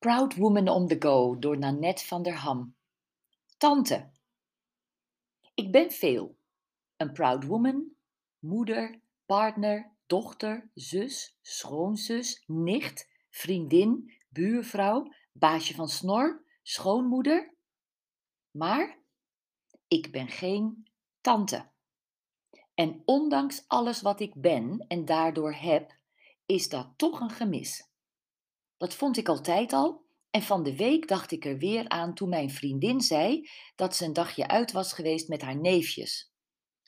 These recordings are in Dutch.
Proud Woman on the Go door Nanette van der Ham. Tante. Ik ben veel. Een proud woman, moeder, partner, dochter, zus, schoonzus, nicht, vriendin, buurvrouw, baasje van snor, schoonmoeder. Maar ik ben geen tante. En ondanks alles wat ik ben en daardoor heb, is dat toch een gemis. Dat vond ik altijd al en van de week dacht ik er weer aan toen mijn vriendin zei dat ze een dagje uit was geweest met haar neefjes.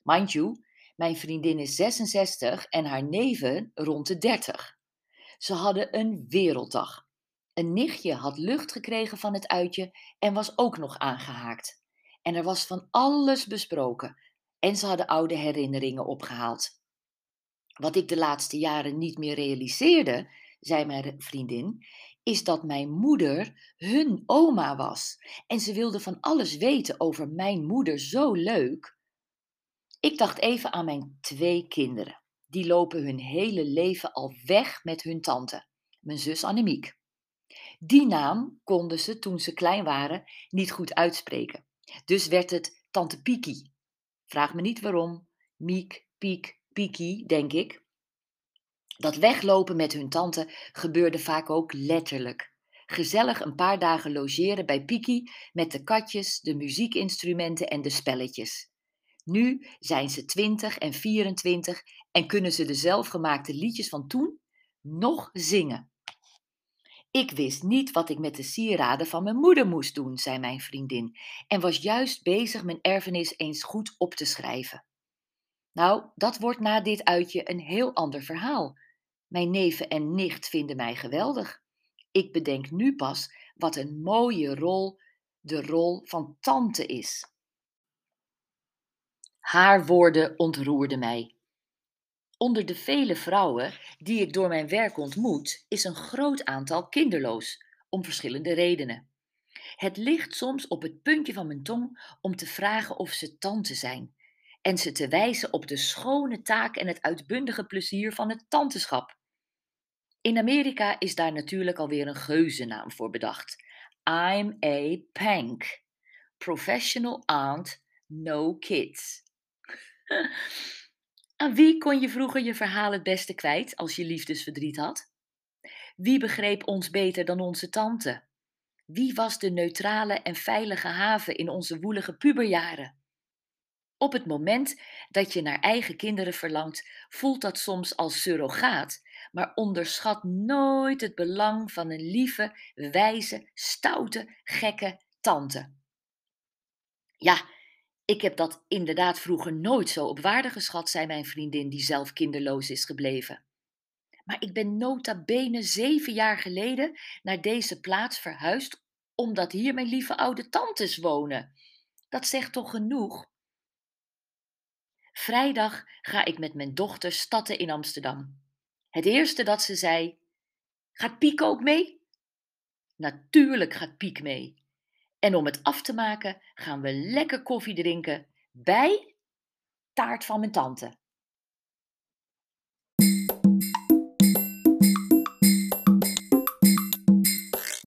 Mind you, mijn vriendin is 66 en haar neven rond de 30. Ze hadden een werelddag. Een nichtje had lucht gekregen van het uitje en was ook nog aangehaakt. En er was van alles besproken en ze hadden oude herinneringen opgehaald. Wat ik de laatste jaren niet meer realiseerde, zei mijn vriendin, is dat mijn moeder hun oma was. En ze wilde van alles weten over mijn moeder, zo leuk. Ik dacht even aan mijn twee kinderen. Die lopen hun hele leven al weg met hun tante, mijn zus Annemiek. Die naam konden ze toen ze klein waren niet goed uitspreken. Dus werd het tante Piki. Vraag me niet waarom. Miek, Piek, Piki, denk ik. Dat weglopen met hun tante gebeurde vaak ook letterlijk. Gezellig een paar dagen logeren bij Piki met de katjes, de muziekinstrumenten en de spelletjes. Nu zijn ze 20 en 24 en kunnen ze de zelfgemaakte liedjes van toen nog zingen. Ik wist niet wat ik met de sieraden van mijn moeder moest doen, zei mijn vriendin, en was juist bezig mijn erfenis eens goed op te schrijven. Nou, dat wordt na dit uitje een heel ander verhaal, mijn neven en nicht vinden mij geweldig. Ik bedenk nu pas wat een mooie rol de rol van tante is. Haar woorden ontroerden mij. Onder de vele vrouwen die ik door mijn werk ontmoet, is een groot aantal kinderloos, om verschillende redenen. Het ligt soms op het puntje van mijn tong om te vragen of ze tante zijn en ze te wijzen op de schone taak en het uitbundige plezier van het tanteschap. In Amerika is daar natuurlijk alweer een geuzennaam voor bedacht. I'm a pank. Professional aunt, no kids. Aan wie kon je vroeger je verhaal het beste kwijt als je liefdesverdriet had? Wie begreep ons beter dan onze tante? Wie was de neutrale en veilige haven in onze woelige puberjaren? Op het moment dat je naar eigen kinderen verlangt, voelt dat soms als surrogaat maar onderschat nooit het belang van een lieve, wijze, stoute, gekke tante. Ja, ik heb dat inderdaad vroeger nooit zo op waarde geschat, zei mijn vriendin, die zelf kinderloos is gebleven. Maar ik ben nota bene zeven jaar geleden naar deze plaats verhuisd, omdat hier mijn lieve oude tantes wonen. Dat zegt toch genoeg? Vrijdag ga ik met mijn dochter statten in Amsterdam. Het eerste dat ze zei: Gaat Piek ook mee? Natuurlijk gaat Piek mee. En om het af te maken gaan we lekker koffie drinken bij taart van mijn tante.